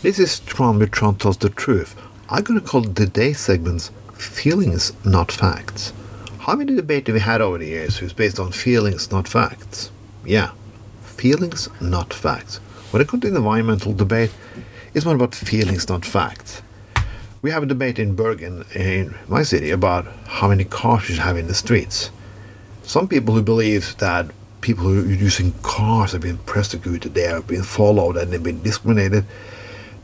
This is Tron Tron Tells the Truth. I'm gonna call today's segments Feelings, Not Facts. How many debates have we had over the years who's based on feelings, not facts? Yeah, feelings, not facts. When it comes to the environmental debate, it's more about feelings, not facts. We have a debate in Bergen, in my city, about how many cars you should have in the streets. Some people who believe that people who are using cars have been persecuted, they have been followed, and they've been discriminated.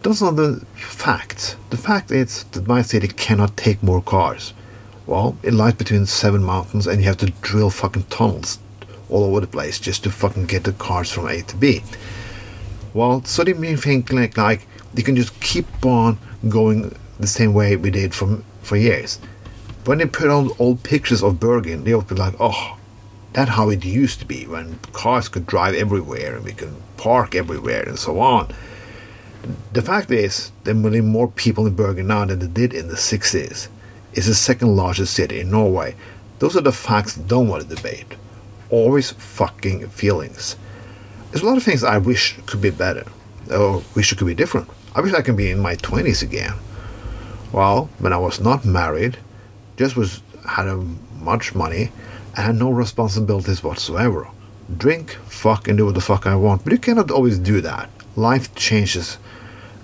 Those are the facts. The fact is that my city cannot take more cars. Well, it lies between seven mountains, and you have to drill fucking tunnels all over the place just to fucking get the cars from A to B. Well, so they mean think like, like they can just keep on going the same way we did for for years. When they put on old pictures of Bergen, they will be like, oh, that's how it used to be when cars could drive everywhere and we could park everywhere and so on. The fact is, there are more people in Bergen now than there did in the 60s. It's the second largest city in Norway. Those are the facts you don't want to debate. Always fucking feelings. There's a lot of things I wish could be better, or wish it could be different. I wish I could be in my 20s again. Well, when I was not married, just was had a, much money, and had no responsibilities whatsoever. Drink, fuck, and do what the fuck I want. But you cannot always do that. Life changes,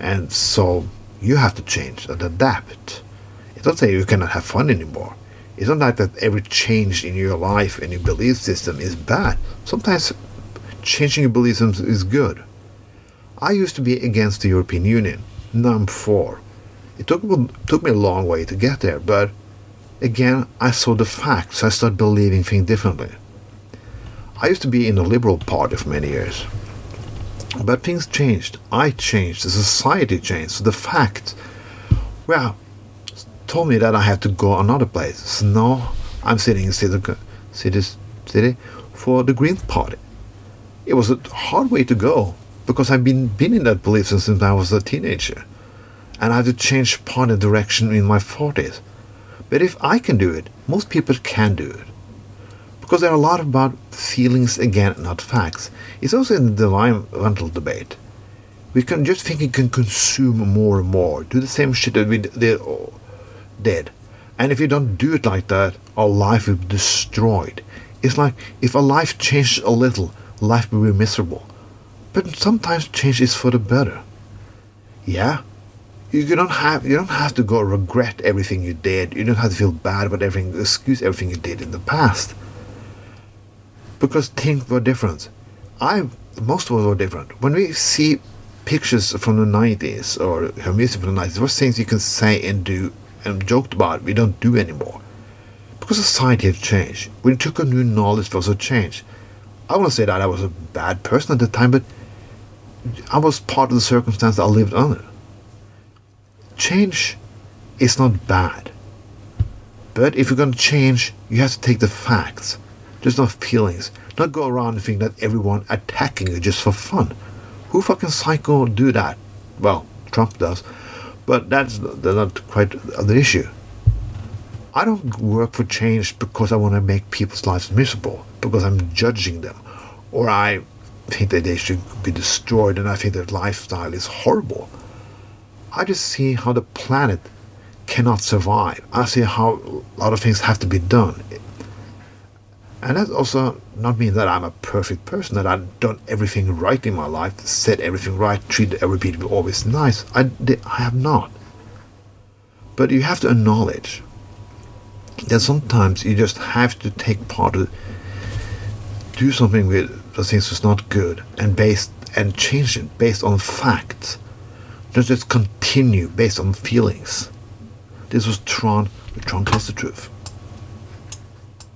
and so you have to change and adapt. It's not saying you cannot have fun anymore. It's not like that every change in your life and your belief system is bad. Sometimes changing your belief system is good. I used to be against the European Union. Now I'm for. It took, took me a long way to get there, but again, I saw the facts. I started believing things differently. I used to be in the Liberal Party for many years. But things changed. I changed. The society changed. So the fact, well, told me that I had to go another place. So now I'm sitting in city, city, city for the Green Party. It was a hard way to go because I've been, been in that belief since I was a teenager. And I had to change party direction in my 40s. But if I can do it, most people can do it. Because there are a lot about feelings again, not facts. It's also in the environmental debate. We can just think it can consume more and more, do the same shit that we did, did. And if you don't do it like that, our life will be destroyed. It's like if our life changed a little, life will be miserable. But sometimes change is for the better. Yeah, you don't have you don't have to go regret everything you did. You don't have to feel bad about everything, excuse everything you did in the past. Because things were different. I most of us were different. When we see pictures from the nineties or her music from the nineties, what things you can say and do and joked about we don't do anymore. Because society has changed. We took a new knowledge for a change. I want to say that I was a bad person at the time, but I was part of the circumstance I lived under change is not bad. But if you're going to change, you have to take the facts, just not feelings. Not go around and think that everyone attacking you just for fun. Who fucking psycho do that? Well, Trump does, but that's, that's not quite the issue. I don't work for change because I want to make people's lives miserable, because I'm judging them, or I think that they should be destroyed and I think their lifestyle is horrible. I just see how the planet cannot survive. I see how a lot of things have to be done. And that's also not mean that I'm a perfect person, that I've done everything right in my life, said everything right, treated every people always nice. I, I have not. But you have to acknowledge that sometimes you just have to take part of, do something with the things that's not good and based and change it based on facts don't just continue based on feelings. This was Tron, Tron tells the truth.